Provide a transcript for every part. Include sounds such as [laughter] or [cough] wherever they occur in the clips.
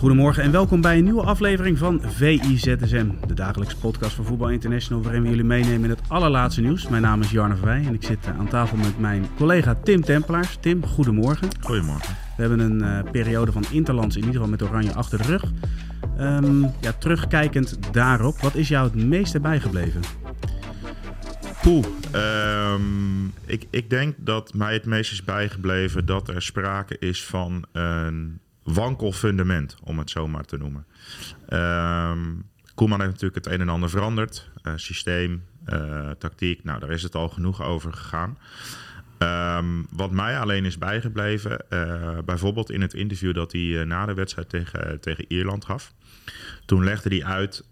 Goedemorgen en welkom bij een nieuwe aflevering van VIZSM, de dagelijkse podcast van Voetbal International, waarin we jullie meenemen in het allerlaatste nieuws. Mijn naam is Jarne Verwij en ik zit eh, aan tafel met mijn collega Tim Tempelaars. Tim, goedemorgen. Goedemorgen. We hebben een uh, periode van interlands, in ieder geval met Oranje, achter de rug. Um, ja, terugkijkend daarop, wat is jou het meeste bijgebleven? Poeh, um, ik, ik denk dat mij het meest is bijgebleven dat er sprake is van een wankel fundament, om het zo maar te noemen. Um, Koeman heeft natuurlijk het een en ander veranderd. Uh, systeem, uh, tactiek, nou daar is het al genoeg over gegaan. Um, wat mij alleen is bijgebleven, uh, bijvoorbeeld in het interview dat hij na de wedstrijd tegen, tegen Ierland gaf. Toen legde hij uit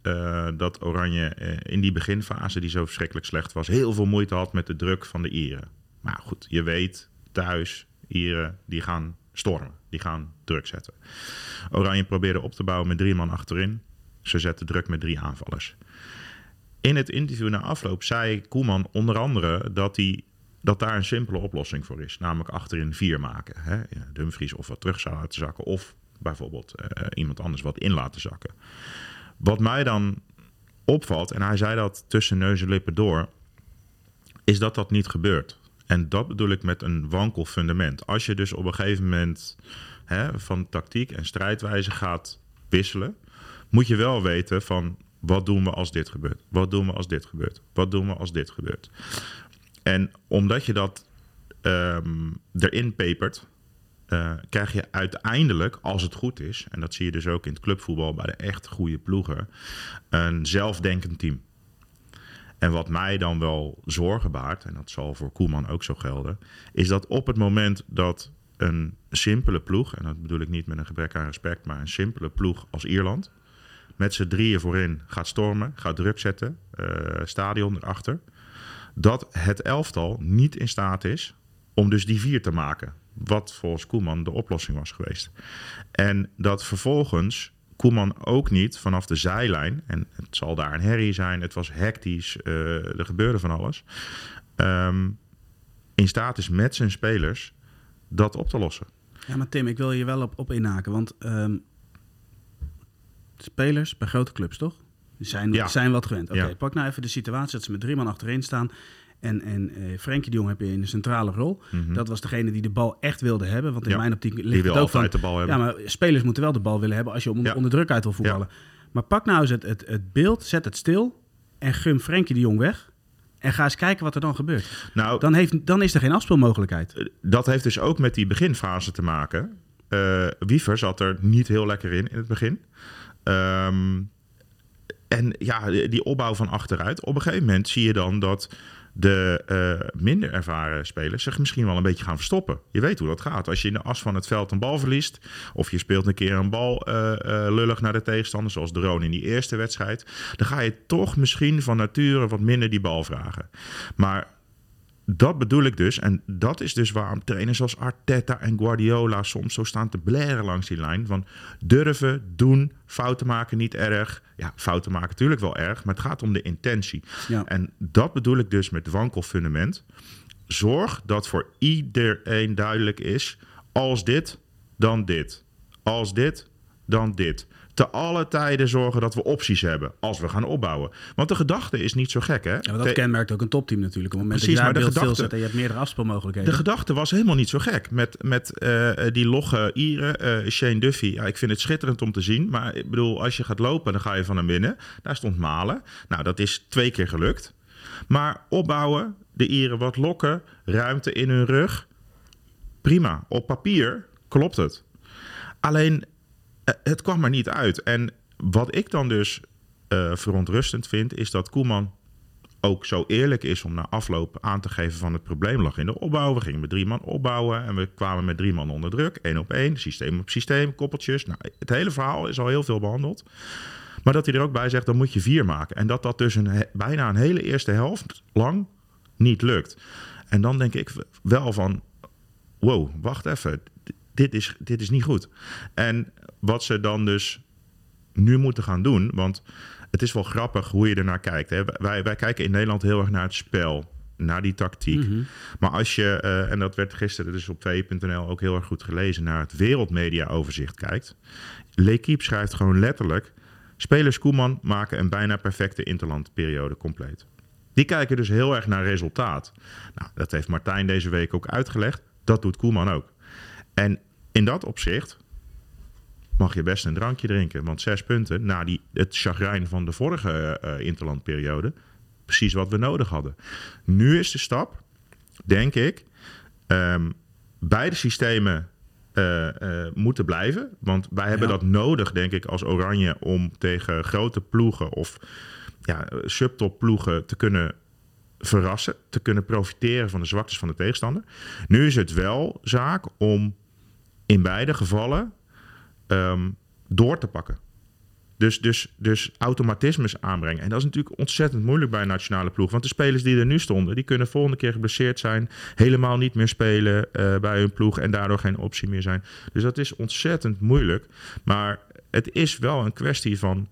dat Oranje in die beginfase, die zo verschrikkelijk slecht was, heel veel moeite had met de druk van de Ieren. Maar goed, je weet, thuis, Ieren, die gaan stormen. Die gaan druk zetten. Oranje probeerde op te bouwen met drie man achterin. Ze zetten druk met drie aanvallers. In het interview na afloop zei Koeman onder andere dat, hij, dat daar een simpele oplossing voor is. Namelijk achterin vier maken. Hè? Dumfries of wat terug zou laten zakken. Of bijvoorbeeld uh, iemand anders wat in laten zakken. Wat mij dan opvalt, en hij zei dat tussen neus en lippen door, is dat dat niet gebeurt. En dat bedoel ik met een wankel fundament. Als je dus op een gegeven moment hè, van tactiek en strijdwijze gaat wisselen, moet je wel weten van wat doen we als dit gebeurt? Wat doen we als dit gebeurt? Wat doen we als dit gebeurt? En omdat je dat um, erin pepert, uh, krijg je uiteindelijk, als het goed is, en dat zie je dus ook in het clubvoetbal bij de echt goede ploegen, een zelfdenkend team. En wat mij dan wel zorgen baart, en dat zal voor Koeman ook zo gelden, is dat op het moment dat een simpele ploeg, en dat bedoel ik niet met een gebrek aan respect, maar een simpele ploeg als Ierland, met z'n drieën voorin gaat stormen, gaat druk zetten, uh, stadion erachter, dat het elftal niet in staat is om dus die vier te maken. Wat volgens Koeman de oplossing was geweest. En dat vervolgens Koeman ook niet vanaf de zijlijn. En het zal daar een herrie zijn. Het was hectisch. Uh, er gebeurde van alles. Um, in staat is met zijn spelers dat op te lossen. Ja, maar Tim, ik wil je wel op, op inhaken. Want um, spelers bij grote clubs, toch? Zijn, ja. zijn wat gewend. Oké, okay, ja. pak nou even de situatie dat ze met drie man achterin staan. En, en uh, Frenkie de Jong heb je in een centrale rol. Mm -hmm. Dat was degene die de bal echt wilde hebben. Want in ja, mijn optiek ligt het ook van... de bal hebben. Ja, maar spelers moeten wel de bal willen hebben als je onder, ja. onder druk uit wil voetballen. Maar pak nou eens het, het, het beeld, zet het stil en gum Frenkie de Jong weg. En ga eens kijken wat er dan gebeurt. Nou, dan, heeft, dan is er geen afspeelmogelijkheid. Dat heeft dus ook met die beginfase te maken. Uh, Wiever zat er niet heel lekker in in het begin. Um, en ja, die opbouw van achteruit. Op een gegeven moment zie je dan dat de uh, minder ervaren spelers zich misschien wel een beetje gaan verstoppen. Je weet hoe dat gaat. Als je in de as van het veld een bal verliest, of je speelt een keer een bal uh, uh, lullig naar de tegenstander, zoals de in die eerste wedstrijd, dan ga je toch misschien van nature wat minder die bal vragen. Maar dat bedoel ik dus. En dat is dus waarom trainers als Arteta en Guardiola soms zo staan te blaren langs die lijn. Van durven, doen, fouten maken niet erg. Ja, fouten maken natuurlijk wel erg, maar het gaat om de intentie. Ja. En dat bedoel ik dus met wankel fundament. Zorg dat voor iedereen duidelijk is: als dit, dan dit. Als dit, dan dit te alle tijden zorgen dat we opties hebben als we gaan opbouwen. Want de gedachte is niet zo gek, hè? Ja, maar dat kenmerkt ook een topteam natuurlijk. Op het moment Precies, dat je maar de gedachte, en je hebt meerdere afspeelmogelijkheden. De gedachte was helemaal niet zo gek. Met, met uh, die logge Ieren, uh, Shane Duffy. Ja, ik vind het schitterend om te zien. Maar ik bedoel, als je gaat lopen, dan ga je van hem binnen. Daar stond Malen. Nou, dat is twee keer gelukt. Maar opbouwen, de Ieren wat lokken, ruimte in hun rug. Prima. Op papier klopt het. Alleen eh, het kwam er niet uit. En wat ik dan dus uh, verontrustend vind, is dat Koeman ook zo eerlijk is om na afloop aan te geven van het probleem lag in de opbouw. We gingen met drie man opbouwen en we kwamen met drie man onder druk. één op één, systeem op systeem, koppeltjes. Nou, het hele verhaal is al heel veel behandeld. Maar dat hij er ook bij zegt, dan moet je vier maken. En dat dat dus een, bijna een hele eerste helft lang niet lukt. En dan denk ik wel van, wow, wacht even, dit is, dit is niet goed. En wat ze dan dus nu moeten gaan doen, want het is wel grappig hoe je ernaar kijkt. Hè? Wij, wij kijken in Nederland heel erg naar het spel, naar die tactiek. Mhm. Maar als je, eh, en dat werd gisteren dus op 2.nl ook heel erg goed gelezen, naar het wereldmedia-overzicht kijkt. L'Equipe schrijft gewoon letterlijk: spelers Koeman maken een bijna perfecte interlandperiode compleet. Die kijken dus heel erg naar resultaat. Nou, dat heeft Martijn deze week ook uitgelegd. Dat doet Koeman ook. En in dat opzicht mag je best een drankje drinken. Want zes punten na die, het chagrijn van de vorige uh, interlandperiode. Precies wat we nodig hadden. Nu is de stap, denk ik, um, beide systemen uh, uh, moeten blijven. Want wij hebben dat nodig, denk ik, als Oranje... om tegen grote ploegen of ja, subtop ploegen te kunnen verrassen. Te kunnen profiteren van de zwaktes van de tegenstander. Nu is het wel zaak om in beide gevallen um, door te pakken. Dus, dus, dus automatismes aanbrengen. En dat is natuurlijk ontzettend moeilijk bij een nationale ploeg. Want de spelers die er nu stonden, die kunnen volgende keer geblesseerd zijn. Helemaal niet meer spelen uh, bij hun ploeg en daardoor geen optie meer zijn. Dus dat is ontzettend moeilijk. Maar het is wel een kwestie van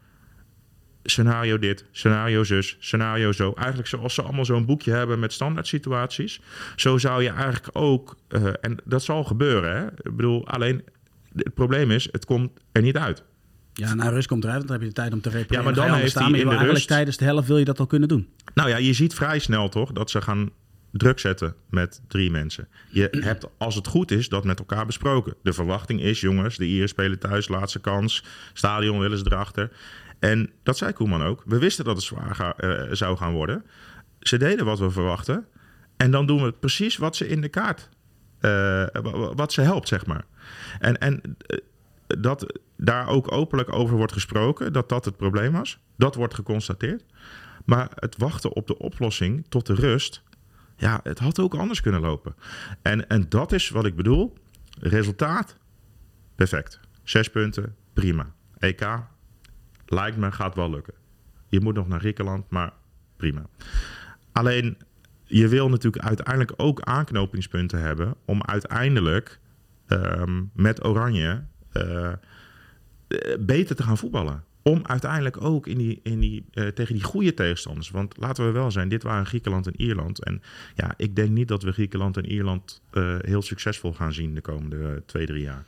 scenario dit, scenario zus, scenario zo. Eigenlijk zoals ze allemaal zo'n boekje hebben met standaard situaties. Zo zou je eigenlijk ook, uh, en dat zal gebeuren. Hè? Ik bedoel, alleen het probleem is, het komt er niet uit. Ja, na rust komt eruit, dan heb je de tijd om te repareren. Ja, maar dan, heeft hij in de rust... tijdens de helft wil je dat al kunnen doen. Nou ja, je ziet vrij snel toch dat ze gaan druk zetten met drie mensen. Je [clears throat] hebt, als het goed is, dat met elkaar besproken. De verwachting is, jongens, de Ieren spelen thuis, laatste kans. Stadion willen ze erachter. En dat zei Koeman ook. We wisten dat het zwaar uh, zou gaan worden. Ze deden wat we verwachten. En dan doen we precies wat ze in de kaart... Uh, wat ze helpt, zeg maar. En, en eh, dat daar ook openlijk over wordt gesproken, dat dat het probleem was. Dat wordt geconstateerd. Maar het wachten op de oplossing tot de rust, ja, het had ook anders kunnen lopen. En, en dat is wat ik bedoel. Resultaat, perfect. Zes punten, prima. EK, lijkt me, gaat wel lukken. Je moet nog naar Griekenland, maar prima. Alleen, je wil natuurlijk uiteindelijk ook aanknopingspunten hebben om uiteindelijk Ehm, met Oranje uh, beter te gaan voetballen. Om uiteindelijk ook in die, in die, uh, tegen die goede tegenstanders. Want laten we wel zijn, dit waren Griekenland en Ierland. En ja, ik denk niet dat we Griekenland en Ierland uh, heel succesvol gaan zien de komende twee, drie jaar.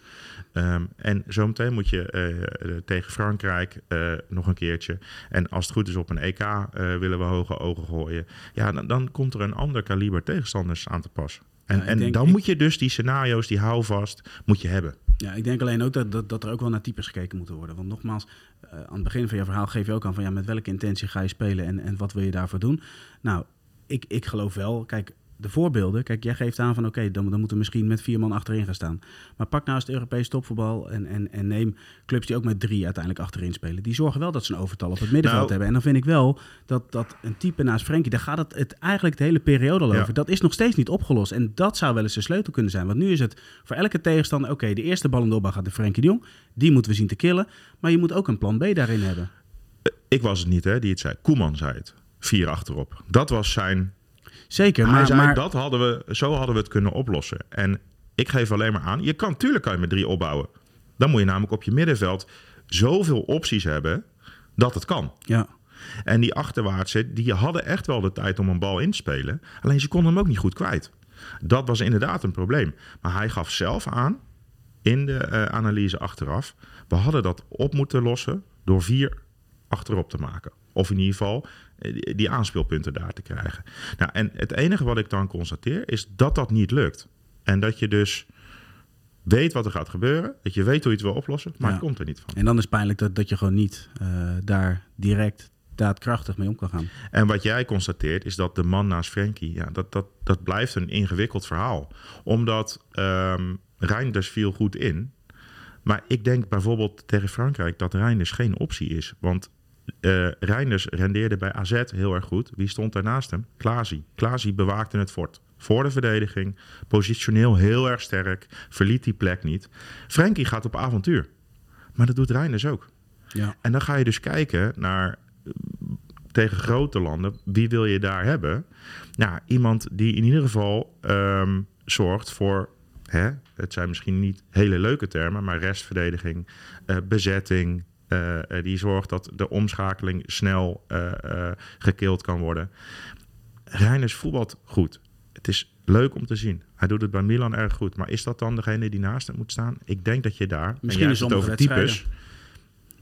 Um, en zometeen moet je tegen Frankrijk nog een keertje. En als het goed is op een EK willen we hoge ogen gooien. Ja, dan, dan komt er een ander kaliber tegenstanders aan te pas. En, en dan moet je dus die scenario's, die houvast, moet je hebben. Ja, ik denk alleen ook dat, dat, dat er ook wel naar types gekeken moeten worden. Want nogmaals, uh, aan het begin van je verhaal geef je ook aan van ja, met welke intentie ga je spelen en, en wat wil je daarvoor doen. Nou, ik, ik geloof wel, kijk, de voorbeelden. Kijk, jij geeft aan van oké, dan, dan moeten we misschien met vier man achterin gaan staan. Maar pak nou eens het Europees topvoetbal en, en, en neem clubs die ook met drie uiteindelijk achterin spelen. Die zorgen wel dat ze een overtal op het middenveld nou, hebben. En dan vind ik wel dat, dat een type naast Frenkie, daar gaat het, het eigenlijk de hele periode al over. Dat is nog steeds niet opgelost. En dat zou wel eens de sleutel kunnen zijn. Want nu is het voor elke tegenstander, oké, de eerste bal in de gaat de Frenkie de Jong. Die moeten we zien te killen. Maar je moet ook een plan B daarin hebben. Ik was het niet hè, die het zei. Koeman zei het. Vier achterop. Dat was zijn Zeker, maar, hij zei, maar... dat hadden we, zo hadden we het kunnen oplossen. En ik geef alleen maar aan, je kan, tuurlijk kan je met drie opbouwen. Dan moet je namelijk op je middenveld zoveel opties hebben dat het kan. Ja. En die achterwaartse, die hadden echt wel de tijd om een bal in te spelen. Alleen ze konden hem ook niet goed kwijt. Dat was inderdaad een probleem. Maar hij gaf zelf aan, in de uh, analyse achteraf... we hadden dat op moeten lossen door vier achterop te maken. Of in ieder geval eh, die aanspeelpunten daar te krijgen. Nou, en het enige wat ik dan constateer is dat dat niet lukt. En dat je dus weet wat er gaat gebeuren, dat je weet hoe je het wil oplossen, maar het komt er niet van. En dan is pijnlijk dat, dat je gewoon niet uh, daar direct daadkrachtig mee om kan gaan. En wat jij constateert is dat de man naast Frenkie, ja, dat, dat, dat blijft een ingewikkeld verhaal. Omdat um, Reinders viel goed in. Maar ik denk bijvoorbeeld tegen Frankrijk dat Reinders geen optie is. Want Uh, Reinders rendeerde bij AZ heel erg goed. Wie stond daarnaast hem? Klaasie. Klaasie bewaakte het fort. Voor de verdediging. Positioneel heel erg sterk. Verliet die plek niet. Frenkie gaat op avontuur. Maar dat doet Reinders ook. Ja. En dan ga je dus kijken naar tegen grote landen. Wie wil je daar hebben? Nou, iemand die in ieder geval um, zorgt voor Hè? Het zijn misschien niet hele leuke termen, maar restverdediging, uh, bezetting. Uh, die zorgt dat de omschakeling snel uh, gekild kan worden. Reiners voetbalt goed. Het is leuk om te zien. Hij doet het bij Milan erg goed. Maar is dat dan degene die naast hem moet staan? Ik denk dat je daar, misschien is het over types,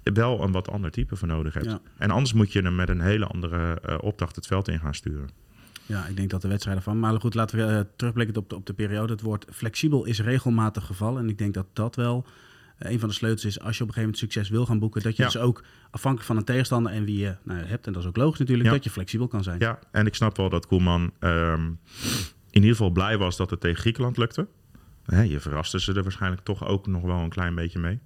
wel een wat ander type voor nodig hebt. En anders moet je hem met een hele andere opdracht het veld in gaan sturen. Ja, ik denk dat de wedstrijden van. Maar goed, laten we terugblikken op de, op de periode. Het woord flexibel is regelmatig gevallen. En ik denk dat dat wel een van de sleutels is als je op een gegeven moment succes wil gaan boeken. Dat je dus ook afhankelijk van een tegenstander en wie je nou, hebt, en dat is ook logisch natuurlijk, dat je flexibel kan zijn. Ja, en ik snap wel dat Koeman um, in ieder geval blij was dat het tegen Griekenland lukte. je verraste ze er waarschijnlijk toch ook nog wel een klein beetje mee.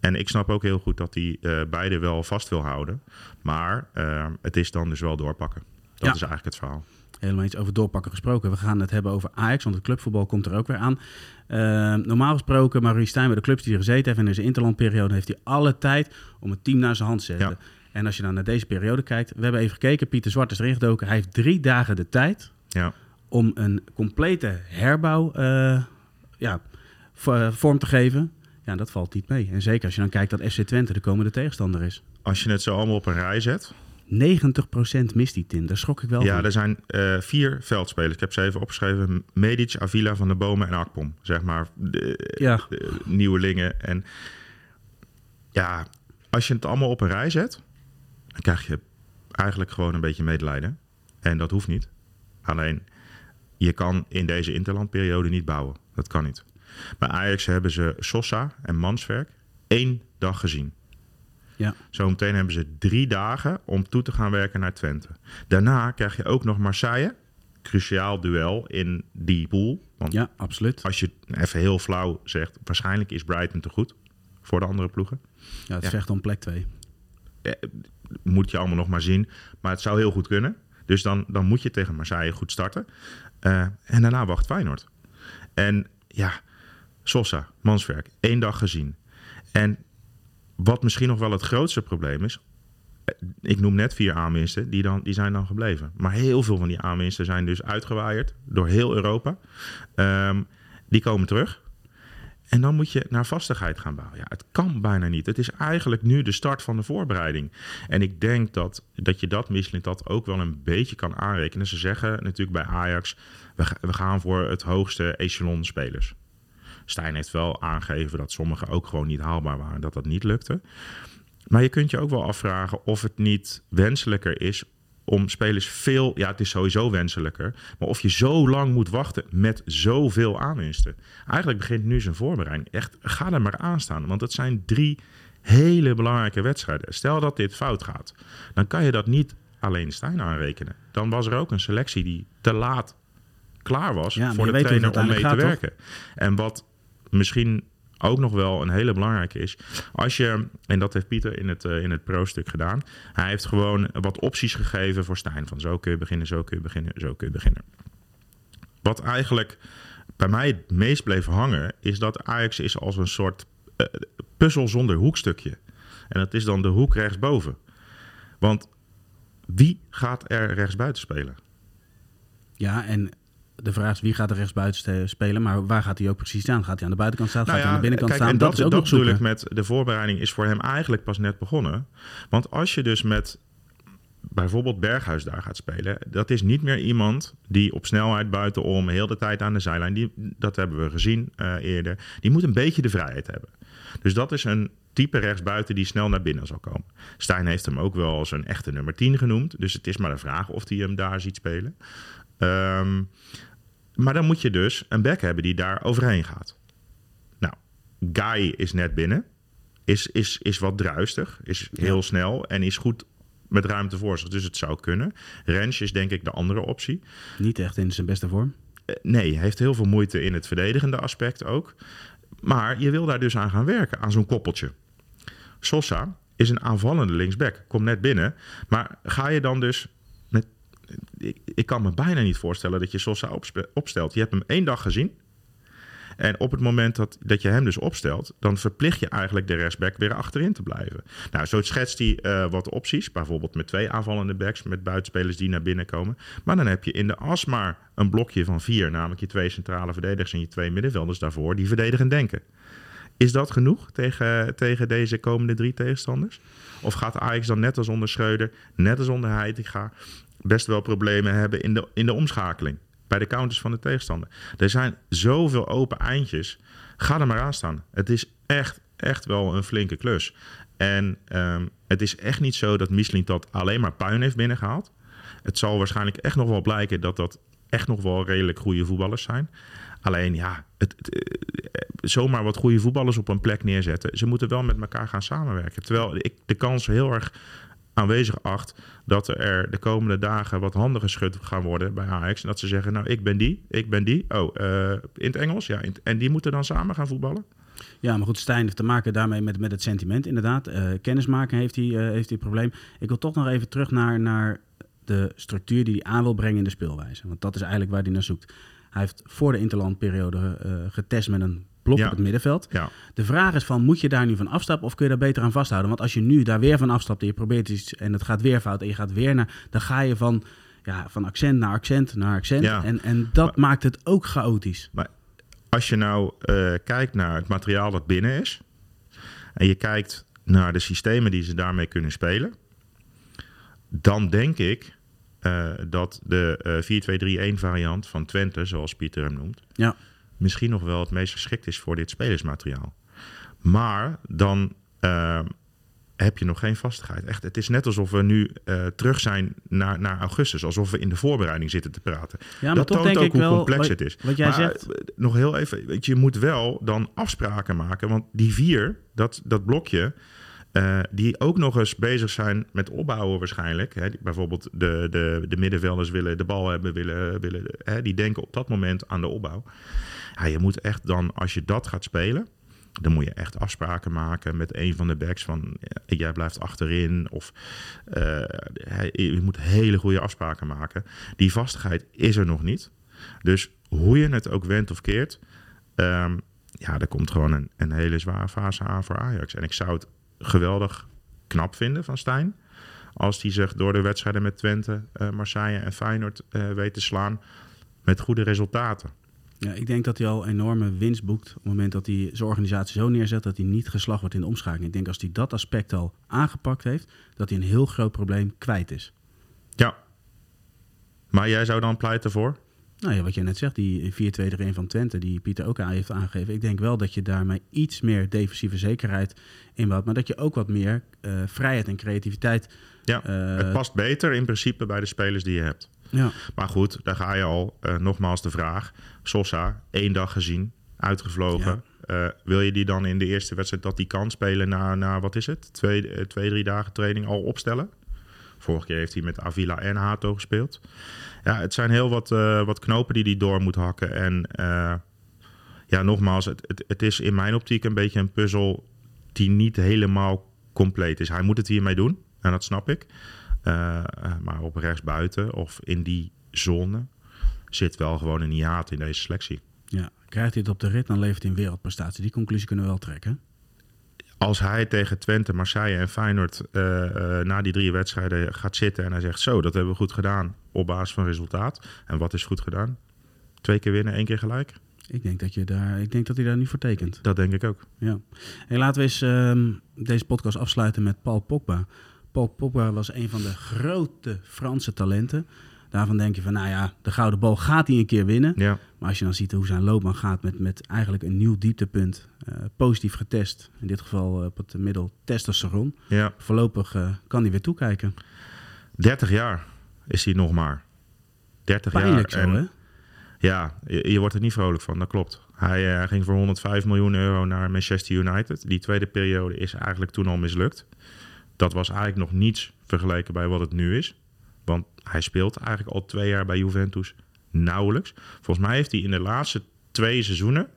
En ik snap ook heel goed dat hij uh, beide wel vast wil houden. Maar ehm, het is dan dus wel doorpakken. Dat is eigenlijk het verhaal helemaal iets over doorpakken gesproken. We gaan het hebben over Ajax, want het clubvoetbal komt er ook weer aan. Uh, normaal gesproken, Maurice Stijn bij de clubs die er gezeten heeft... en in zijn interlandperiode heeft hij alle tijd om het team naar zijn hand te zetten. En als je dan naar deze periode kijkt... we hebben even gekeken, Pieter Zwart is erin gedoken. Hij heeft drie dagen de tijd ja. om een complete herbouw uh, ja, vorm te geven. Ja, dat valt niet mee. En zeker als je dan kijkt dat FC Twente de komende tegenstander is. Als je het zo allemaal op een rij zet 90% mist die Tim. Daar schrok ik wel Ja, er zijn uh, vier veldspelers. Ik heb ze even opgeschreven. Medic, Avila, Van der Bomen en Akpom. Zeg maar de, ja. de nieuwelingen. En ja, als je het allemaal op een rij zet... dan krijg je eigenlijk gewoon een beetje medelijden. En dat hoeft niet. Alleen, je kan in deze interlandperiode niet bouwen. Dat kan niet. Bij Ajax hebben ze Sosa en Manswerk één dag gezien. Ja. Zometeen hebben ze drie dagen om toe te gaan werken naar Twente. Daarna krijg je ook nog Marseille. Cruciaal duel in die pool. Want ja, absoluut. Als je even heel flauw zegt, waarschijnlijk is Brighton te goed voor de andere ploegen. Ja, het vecht om plek 2. moet je allemaal nog maar zien. Maar het zou heel goed kunnen. Dus dan, dan moet je tegen Marseille goed starten. Uh, en daarna wacht Feyenoord. En ja, Sosa, Manswerk, één dag gezien. En wat misschien nog wel het grootste probleem is. Eh, ik noem net vier aanwinsten, die, dan, die zijn dan gebleven. Maar heel veel van die aanwinsten zijn dus uitgewaaid door heel Europa. Um, die komen terug. En dan moet je naar vastigheid gaan bouwen. Ja, het kan bijna niet. Het is eigenlijk nu de start van de voorbereiding. En ik denk dat, dat je dat Michelin dat ook wel een beetje kan aanrekenen. Ze zeggen natuurlijk bij Ajax, we, we gaan voor het hoogste echelon spelers. Stijn heeft wel aangegeven dat sommige ook gewoon niet haalbaar waren, dat dat niet lukte. Maar je kunt je ook wel afvragen of het niet wenselijker is om spelers veel. Ja, het is sowieso wenselijker. Maar of je zo lang moet wachten met zoveel aanwinsten. Eigenlijk begint nu zijn voorbereiding. Echt, ga er maar aan staan. Want het zijn drie hele belangrijke wedstrijden. Stel dat dit fout gaat, dan kan je dat niet alleen Stijn aanrekenen. Dan was er ook een selectie die te laat klaar was voor de trainer om mee te werken. En wat misschien ook nog wel een hele belangrijke is. Als je, en dat heeft Pieter in het, uh, in het pro-stuk gedaan. Hij heeft gewoon wat opties gegeven voor Stijn. Van zo kun je beginnen, zo kun je beginnen, zo kun je beginnen. Wat eigenlijk bij mij het meest bleef hangen, is dat Ajax is als een soort uh, puzzel zonder hoekstukje. En dat is dan de hoek rechtsboven. Want wie gaat er rechtsbuiten spelen? Ja, en de vraag is wie gaat er rechtsbuiten spelen, maar waar gaat hij ook precies staan? Gaat hij aan de buitenkant staan? Nou gaat hij aan de binnenkant staan? En dat, dat is ook dat ik met de voorbereiding is voor hem eigenlijk pas net begonnen. Want als je dus met bijvoorbeeld Berghuis daar gaat spelen, dat is niet meer iemand die op snelheid buitenom heel de tijd aan de zijlijn, die, dat hebben we gezien uh, eerder, die moet een beetje de vrijheid hebben. Dus dat is een type rechtsbuiten die snel naar binnen zal komen. Stijn heeft hem ook wel als een echte nummer 10 genoemd, dus het is maar de vraag of hij hem daar ziet spelen. Um, maar dan moet je dus een back hebben die daar overheen gaat. Nou, Guy is net binnen. Is, is, is wat druistig. Is heel snel en is goed met ruimte voor zich. Dus het zou kunnen. Rens is denk ik de andere optie. Niet echt in zijn beste vorm. Uh, nee, heeft heel veel moeite in het verdedigende aspect ook. Maar je wil daar dus aan gaan werken, aan zo'n koppeltje. Sosa is een aanvallende linksback. Komt net binnen. Maar ga je dan dus. Ik, kan me bijna niet voorstellen dat je Sosa opstelt. Je hebt hem één dag gezien. En op het moment dat, dat je hem dus opstelt, dan verplicht je eigenlijk de rechtsback weer achterin te blijven. Nou, zo schetst hij eh, wat opties, bijvoorbeeld met twee aanvallende backs, met buitenspelers die naar binnen komen. Maar dan heb je in de as maar een blokje van vier, namelijk je twee centrale verdedigers en je twee middenvelders daarvoor, die verdedigen denken. Is dat genoeg tegen, tegen deze komende drie tegenstanders? Of gaat Ajax dan net als onder Schreuder, net als onder Heitinga, best wel problemen hebben in de, in de omschakeling? Bij de counters van de tegenstander. Er zijn zoveel open eindjes. Ga er maar aan staan. Het is echt, echt wel een flinke klus. En ehm, het is echt niet zo dat Michelin dat alleen maar puin heeft binnengehaald. Het zal waarschijnlijk echt nog wel blijken dat dat echt nog wel redelijk goede voetballers zijn. Alleen ja, het, eh, zomaar wat goede voetballers op een plek neerzetten. Ze moeten wel met elkaar gaan samenwerken. Terwijl ik de kans heel erg aanwezig acht dat er de komende dagen wat handen geschud gaan worden bij Ajax. En dat ze zeggen, nou ik ben die, ik ben die. Oh, uh, in het Engels? Ja, en die moeten dan samen gaan voetballen? Ja, maar goed, Stijn heeft te maken daarmee met, met het sentiment inderdaad. Uh, kennismaken heeft hij, uh, heeft hij probleem. Ik wil toch nog even terug naar, naar de structuur die hij aan wil brengen in de speelwijze. Want dat is eigenlijk waar hij naar zoekt. Hij heeft voor de interlandperiode getest met een blok ja. op het middenveld. Ja. De vraag is van, moet je daar nu van afstappen of kun je daar beter aan vasthouden? Want als je nu daar weer van afstapt en je probeert iets en het gaat weer fout en je gaat weer naar... dan ga je van, ja, van accent naar accent naar accent. Ja. En, en dat Maar- maakt het ook chaotisch. Maar als je nou eh, kijkt naar het materiaal dat binnen is... en je kijkt naar de systemen die ze daarmee kunnen spelen... dan denk ik eh, dat de eh 4-2-3-1 variant van Twente, zoals Pieter hem noemt... Ja. Misschien nog wel het meest geschikt is voor dit spelersmateriaal. Maar dan eh, heb je nog geen vastigheid. Echt, het is net alsof we nu eh, terug zijn naar, naar augustus. Alsof we in de voorbereiding zitten te praten. Ja, maar dat toch toont denk ook ik hoe wel, complex wat- het is. wat jij Maar, zegt- eh, nog heel even, weet je, je moet wel dan afspraken maken. Want die vier, dat, dat blokje... eh, die ook nog eens bezig zijn met opbouwen waarschijnlijk. Hè, bijvoorbeeld de, de, de middenvelders willen de bal hebben, willen, willen, hè, die denken op dat moment aan de opbouw. Ja, je moet echt dan, als je dat gaat spelen, dan moet je echt afspraken maken met een van de backs van jij blijft achterin of eh, je moet hele goede afspraken maken. Die vastigheid is er nog niet. Dus hoe je het ook wendt of keert, ehm, ja, er komt gewoon een, een hele zware fase aan voor Ajax. En ik zou het geweldig knap vinden van Stijn. Als hij zich door de wedstrijden met Twente, eh, Marseille en Feyenoord eh, weet te slaan met goede resultaten. Ja, ik denk dat hij al enorme winst boekt op het moment dat hij zijn organisatie zo neerzet dat hij niet geslacht wordt in de omschakeling. Ik denk als hij dat aspect al aangepakt heeft, dat hij een heel groot probleem kwijt is. Ja. Maar jij zou dan pleiten voor? Nou ja, wat jij net zegt, die 4-2-3-1 van Twente, die Pieter ook aan heeft aangegeven. Ik denk wel dat je daarmee iets meer defensieve zekerheid inbouwt, maar dat je ook wat meer eh, vrijheid en creativiteit. Ja, eh, het past beter in principe bij de spelers die je hebt. Ja, Maar goed, daar ga je al. Eh, nogmaals de vraag. Sosa, één dag gezien, uitgevlogen. Wil je die dan in de eerste wedstrijd dat die kan spelen na, na wat is het? Twee, twee, drie dagen training al opstellen? Vorige keer heeft hij met Avila en Hato gespeeld. Ja, het zijn heel wat, eh, wat knopen die hij door moet hakken. En eh, ja, nogmaals, het, het, is in mijn optiek een beetje een puzzel die niet helemaal compleet is. Hij moet het hiermee doen, en dat snap ik. Eh, maar op rechtsbuiten of in die zone zit wel gewoon een hiaat in deze selectie. ja. Krijgt hij het op de rit, dan levert hij een wereldprestatie. Die conclusie kunnen we wel trekken. Als hij tegen Twente, Marseille en Feyenoord eh, eh, na die drie wedstrijden gaat zitten en hij zegt: Zo, dat hebben we goed gedaan op basis van resultaat. En wat is goed gedaan? Twee keer winnen, één keer gelijk? Ik denk dat, je daar, ik denk dat hij daar niet voor tekent. Dat denk ik ook. Ja. En laten we eens ehm, deze podcast afsluiten met Paul Pogba. Paul Pogba was een van de grote Franse talenten. Daarvan denk je van, nou ja, de gouden bal gaat hij een keer winnen. Ja, Maar als je dan ziet hoe zijn loopbaan gaat met, met eigenlijk een nieuw dieptepunt. eh, positief getest. In dit geval eh, op het middel testosteron. ja. Voorlopig eh, kan hij weer toekijken. 30 jaar is hij nog maar. 30 Pijnlijk jaar. zo, En hè? Ja, je, je wordt er niet vrolijk van, dat klopt. Hij ging voor 105 miljoen euro naar Manchester United. Die tweede periode is eigenlijk toen al mislukt. Dat was eigenlijk nog niets vergeleken bij wat het nu is. Want hij speelt eigenlijk al twee jaar bij Juventus nauwelijks. Volgens mij heeft hij in de laatste twee seizoenen,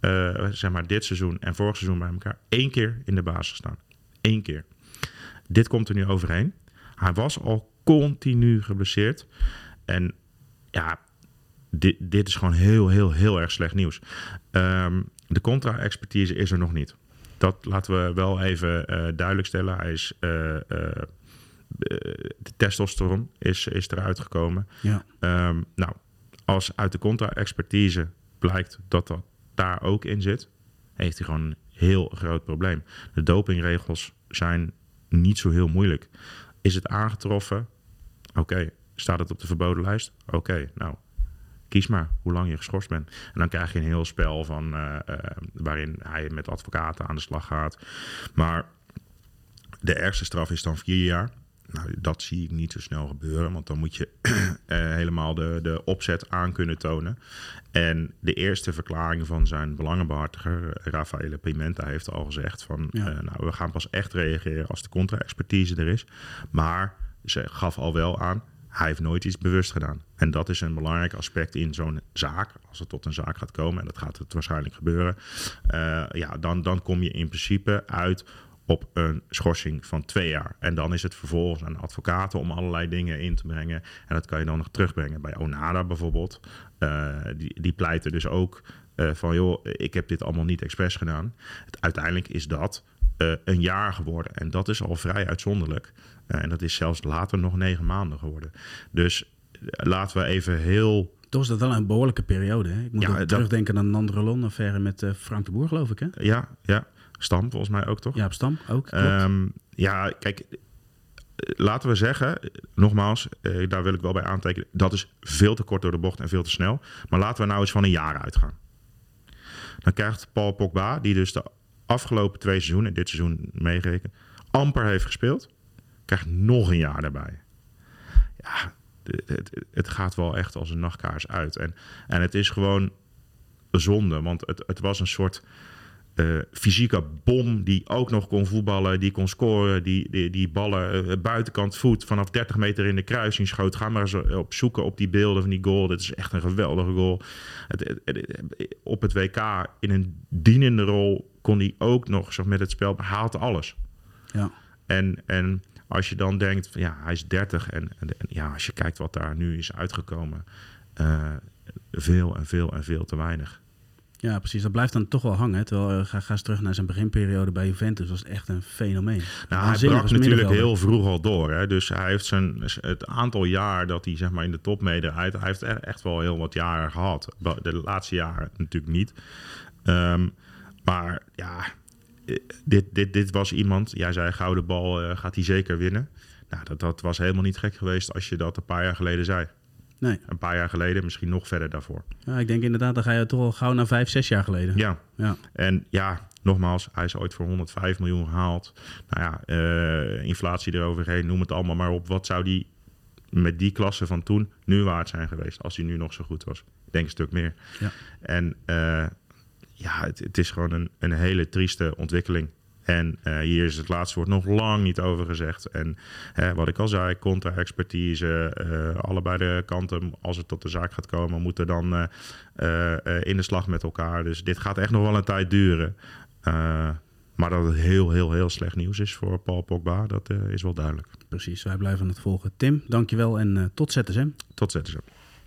eh, zeg maar dit seizoen en vorig seizoen bij elkaar, één keer in de basis gestaan. Eén keer. dit komt er nu overheen. Hij was al continu geblesseerd. En ja, dit, dit is gewoon heel, heel, heel erg slecht nieuws. Ehm, de contra-expertise is er nog niet. Dat laten we wel even uh, duidelijk stellen. Hij is, uh, de testosteron is, is eruit gekomen. Ja. Um, nou, als uit de contra-expertise blijkt dat dat daar ook in zit, heeft hij gewoon een heel groot probleem. De dopingregels zijn niet zo heel moeilijk. Is het aangetroffen? Oké. Staat het op de verboden lijst? Oké, nou, kies maar hoe lang je geschorst bent. En dan krijg je een heel spel van uh, uh, waarin hij met advocaten aan de slag gaat. Maar de ergste straf is dan vier jaar. Nou, dat zie ik niet zo snel gebeuren, want dan moet je uh, [clears throat] helemaal de, de opzet aan kunnen tonen. En de eerste verklaring van zijn belangenbehartiger, Rafaele Pimenta, heeft al gezegd van, ja. nou, we gaan pas echt reageren als de contra-expertise er is. Maar ze gaf al wel aan, hij heeft nooit iets bewust gedaan. En dat is een belangrijk aspect in zo'n zaak. Als het tot een zaak gaat komen, en dat gaat het waarschijnlijk gebeuren, uh, ja, dan, dan kom je in principe uit op een schorsing van twee jaar. En dan is het vervolgens aan advocaten om allerlei dingen in te brengen. En dat kan je dan nog terugbrengen. Bij Onada bijvoorbeeld, uh, die, die pleiten dus ook uh, van... joh, ik heb dit allemaal niet expres gedaan. Het, uiteindelijk is dat uh, een jaar geworden. En dat is al vrij uitzonderlijk. En dat is zelfs later nog negen maanden geworden. Dus laten we even heel... Toch is dat wel een behoorlijke periode. Hè? Ik moet ja, terugdenken aan een andere Lon-affaire met Frank de Boer, geloof ik. Hè? Ja, ja. Stam volgens mij ook, toch? Ja, op Stam ook. Um, ja, kijk, laten we zeggen, nogmaals, uh, daar wil ik wel bij aantekenen, dat is veel te kort door de bocht en veel te snel. Maar laten we nou eens van een jaar uitgaan. Dan krijgt Paul Pogba, die dus de afgelopen twee seizoenen, dit seizoen meegerekend, amper heeft gespeeld, krijgt nog een jaar daarbij. Ja, het, het, gaat wel echt als een nachtkaars uit. En, en het is gewoon zonde, want het, het was een soort uh, fysieke bom die ook nog kon voetballen, die kon scoren, die, die, die ballen uh, buitenkant voet vanaf 30 meter in de kruising schoot. Ga maar eens op zoeken op die beelden van die goal. Dat is echt een geweldige goal. Het, het, op het WK in een dienende rol kon hij ook nog zeg, met het spel behaalt alles. Ja. En, en als je dan denkt, van, ja, hij is 30 en, en, en, ja, als je kijkt wat daar nu is uitgekomen, uh, veel en veel en veel te weinig. Ja, precies. Dat blijft dan toch wel hangen. Terwijl, uh, ga, ga eens terug naar zijn beginperiode bij Juventus. Dat was echt een fenomeen. Nou, hij brak natuurlijk heel vroeg al door. Hè? Dus hij heeft zijn, het aantal jaar dat hij zeg maar, in de top meedraait... hij heeft echt wel heel wat jaren gehad. De laatste jaren natuurlijk niet. Um, maar ja, dit, dit, dit was iemand... Jij zei, gouden bal uh, gaat hij zeker winnen. Nou, dat, dat was helemaal niet gek geweest als je dat een paar jaar geleden zei. Nee. Een paar jaar geleden, misschien nog verder daarvoor. Ja, ik denk inderdaad, dan ga je toch al gauw naar vijf, zes jaar geleden. Ja. ja. En ja, nogmaals, hij is ooit voor 105 miljoen gehaald. Nou ja, uh, inflatie eroverheen, noem het allemaal maar op. Wat zou die met die klasse van toen nu waard zijn geweest als hij nu nog zo goed was? Ik denk een stuk meer. Ja. En uh, ja, het, het, is gewoon een, een hele trieste ontwikkeling. En uh, hier is het laatste woord nog lang niet over gezegd. En wat ik al zei, contra-expertise, uh, allebei de kanten, als het tot de zaak gaat komen, moeten dan in de slag met elkaar. Dus dit gaat echt nog wel een tijd duren. maar dat het heel, heel, heel slecht nieuws is voor Paul Pogba, dat is wel duidelijk. Precies, wij blijven het volgen. Tim, dankjewel en tot ZSM. Tot ZSM.